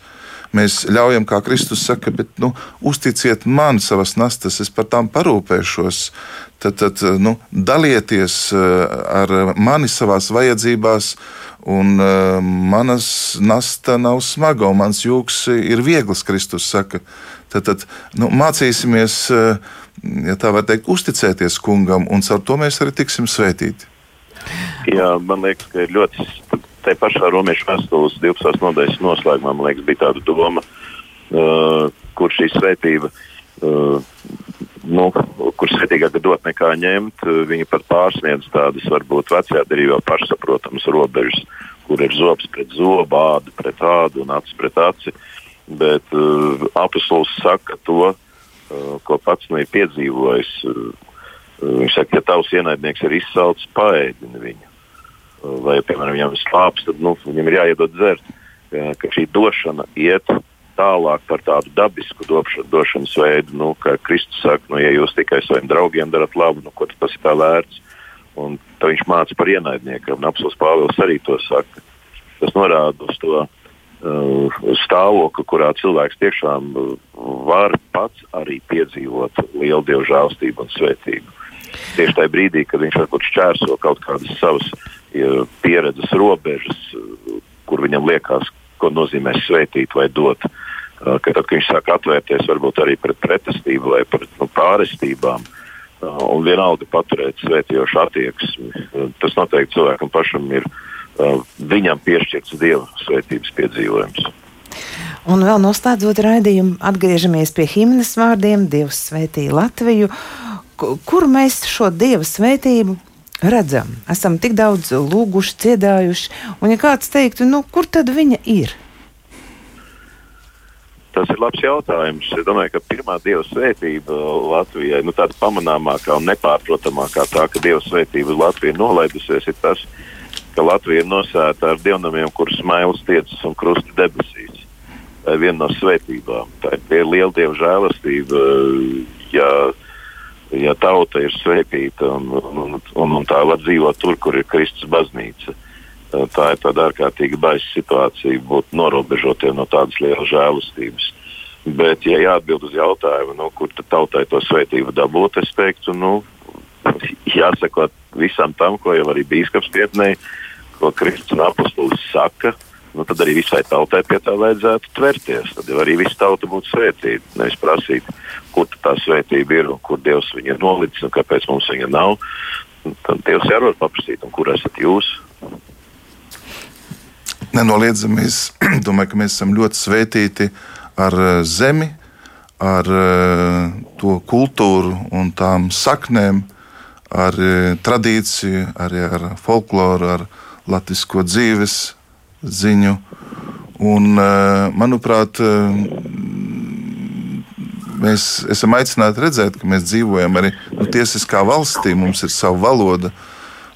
Mēs ļaujam, kā Kristus saka, bet nu, uzticiet man savas nastas, es par tām parūpēšos. Tad, tad nu, dalieties eh, ar mani savās vajadzībās, un uh, manas nasta nav smaga, un mans jūks ir viegls, Kristus saka. Tad, tad nu, mācīsimies, eh, ja tā var teikt, uzticēties kungam, un caur to mēs arī tiksim svētīti. Jā, man liekas, ka ir ļoti. Tā pašā romiešu vēstules 12. nodaļas noslēgumā liekas, bija tāda doma, uh, kur šī svētība, uh, nu, kur svētīgāk dot nekā ņemt, uh, viņi pat pārsniedz tādas varbūt vecajā derībā pašsaprotamas robežas, kur ir zobs pret zobu, āda pret ādu un acis pret aci. Uh, bet uh, apustulis saka to, uh, ko pats nu ir piedzīvojis. Uh, viņš saka, ja tavs ienaidnieks ir izsalcis, paēdini viņu. Uh, vai, piemēram, viņam ir slāpes, tad nu, viņam ir jāiedod dzert. Uh, ka šī došana iet tālāk par tādu dabisku došanu, došanas veidu, nu, kā Kristus saka, nu, ja jūs tikai saviem draugiem darat labu, nu, ko tas ir tā vērts. Un viņš māca par ienaidniekiem, un apelsīns Pāvils arī to saka. Tas norāda uz to, uh, Uh, stāvokli, kurā cilvēks tiešām uh, var pats arī piedzīvot lielu dievu žēlstību un svētību. Tieši tajā brīdī, kad viņš varbūt šķērso kaut kādas savas ja, pieredzes robežas, kur viņam liekas, ko nozīmē svētīt vai dot. Kad, tad, kad viņš sāk atvērties varbūt arī pret pretestību vai pret nu, pārestībām, un vienalga paturēt svētījošu attieksmi, tas noteikti cilvēkam pašam ir viņam piešķirts dieva svētības piedzīvojums. Un vēl noslēdzot raidījumu, atgriežamies pie himnas vārdiem Dievs svētī Latviju. Kur mēs šo dieva svētību redzam? Esam tik daudz lūguši, dziedājuši, un ja kāds teiktu, nu, kur tad viņa ir? Tas ir labs jautājums. Es domāju, ka pirmā dieva svētība Latvijai, nu, tāda pamanāmākā un nepārprotamākā tā, ka dieva svētība Latvijai nolaidusies, ir tas, ka Latvija ir nosēta ar dievnamiem, kurus smailes tiecas un krusti debesīs. Tā ir viena no svētībām. Tā ir liela dieva žēlastība, ja, ja tauta ir svētīta un, un, un, un tā var dzīvot tur, kur ir Kristus baznīca. tā ir tāda ārkārtīgi baisa situācija būt norobežotiem no tādas lielas žēlastības. Bet, ja jāatbild uz jautājumu, nu, kur tad tautai to svētību dabūt, es teiktu, nu, jāsako visam tam, ko jau arī bīskaps pietnēja, ko Kristus un apustulis saka, nu, tad arī visai tautai pie tā vajadzētu tverties. Tad jau arī visa tauta būtu svētīta. Nevis prasīt, kur tā svētība ir un kur Dievs viņu ir nolicis un kāpēc mums viņa nav. Tad Dievs jāvar paprasīt, un kur esat jūs? Nenoliedzami, es *clears throat* domāju, ka mēs esam ļoti svētīti ar eh, zemi, ar eh, to kultūru un tām saknēm, ar eh, tradīciju, arī ar folkloru, ar latviešu dzīves ziņu. Un, manuprāt, mēs esam aicināti redzēt, ka mēs dzīvojam arī nu, tiesiskā valstī. Mums ir sava valoda,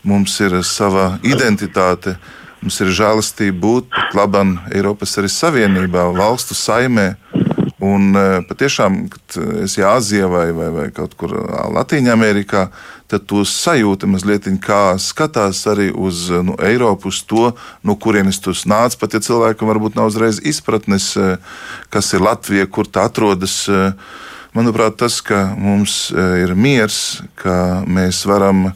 mums ir sava identitāte. Mums ir žēlastība būt labam Eiropas arī Savienībā, valstu saimē. Un e, patiešām, kad esi Āzijā vai, vai, vai kaut kur Latvijā, Amerikā, tad to sajūta mazliet kā skatās arī uz nu, Eiropu, uz to, no kurienes tu nāc. Pat ja cilvēkam varbūt nav uzreiz izpratnes, e, kas ir Latvija, kur tā atrodas. E, manuprāt, tas, ka mums ir miers, ka mēs varam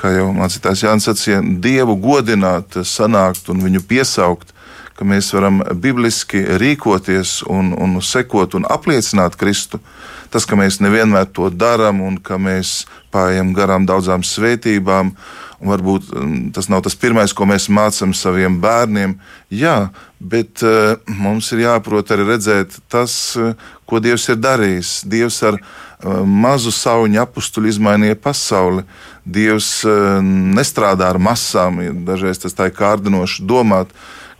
kā jau mācītājs Jānis sacīja, Dievu godināt, sanākt un viņu piesaukt, ka mēs varam bibliski rīkoties un, un sekot un apliecināt Kristu. Tas, ka mēs nevienmēr to darām un ka mēs pājam garām daudzām svētībām, un varbūt mm, tas nav tas pirmais, ko mēs mācām saviem bērniem. Jā, bet uh, mums ir jāprot arī redzēt tas, uh, ko Dievs ir darījis. Dievs ar uh, mazu sauņu apstuļu izmainīja pasauli. Dievs nestrādā ar masām. Dažreiz tas tā ir kārdinoši domāt,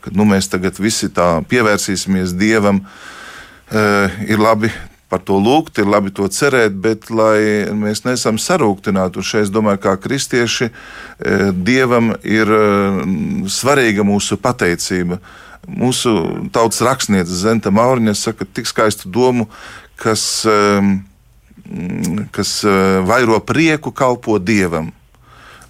ka nu, mēs tagad visi tā pievērsīsimies Dievam. Ir labi par to lūgt, ir labi to cerēt, bet lai mēs neesam sarūktināti. Un šeit es domāju, kā kristieši, eh, Dievam ir svarīga mūsu pateicība. Mūsu tautas rakstniece Zenta Mauriņa saka tik skaistu domu, kas Mm, kas vairo prieku, kalpo dievam.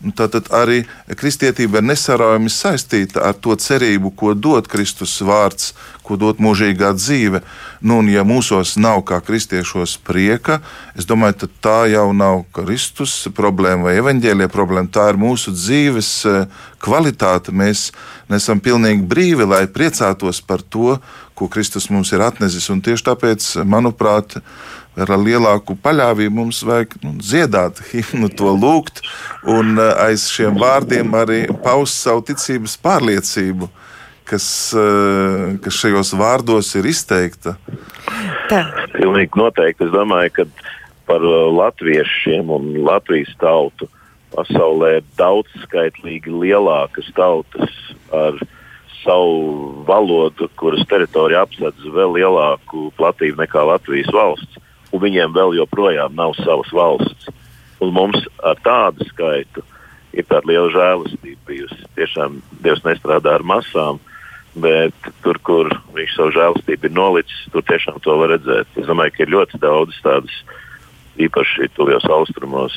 Nu, tātad arī kristietība ir nesaraujami saistīta ar to cerību, ko dod Kristus vārds, ko dod mūžīgā dzīve. Nu, un, ja mūsos nav kā kristiešos prieka, es domāju, tā jau nav Kristus problēma vai evaņģēlīja problēma. Tā ir mūsu dzīves eh, kvalitāte. Mēs esam pilnīgi brīvi, lai priecātos par to, ko Kristus mums ir atnesis. Un tieši tāpēc, manuprāt, ar lielāku paļāvību mums vajag nu, dziedāt himnu, to lūgt un eh, aiz šiem vārdiem arī paust savu ticības pārliecību. Kas, eh, kas šajos vārdos ir izteikta? Tā. Pilnīgi noteikti. Es domāju, ka par eh, latviešiem un Latvijas tautu pasaulē ir daudzskaitlīgi lielākas tautas ar savu valodu, kuras teritorija apsedz vēl lielāku platību nekā Latvijas valsts un viņiem vēl joprojām nav savas valsts. Un mums ar tādu skaitu ir tāda liela žēlastība bijusi. Tiešām Dievs nestrādā ar masām, bet tur, kur viņš savu žēlastību ir nolicis, tur tiešām to var redzēt. Es domāju, ka ir ļoti daudz tādas, īpaši tuvajos austrumos,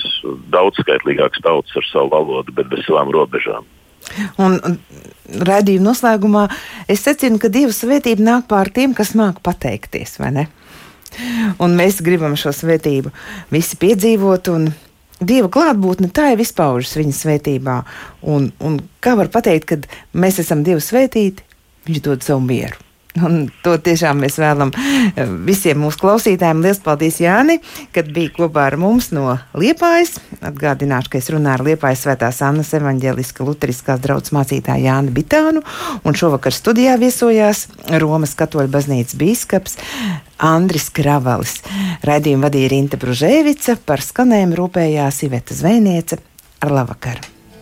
daudzskaitlīgākas tautas ar savu valodu, bet bez savām robežām. Un redzījuma noslēgumā es secinu, ka Dieva svētība nāk pār tiem, kas māk pateikties, vai ne? Un mēs gribam šo svētību visi piedzīvot. Dieva klātbūtne tā jau izpaužas viņa svētībā. Un, un kā var pateikt, kad mēs esam Dievu svētīti, viņš dod savu mieru. Un to tiešām mēs vēlam eh, visiem mūsu klausītājiem. Lielas paldies, Jāni, kad bija kopā ar mums no Liepājas. Atgādināšu, ka es runāju ar Liepājas svētās Annas evaņģēliska luteriskās draudzes mācītāju Jānu Bitānu. Un šovakar studijā viesojās Romas katoļu baznīcas bīskaps Andris Kravalis. Raidījumu vadīja Rīta Bružēvica, par skanējumu rūpējās Iveta Zvēniece ar labvakaru.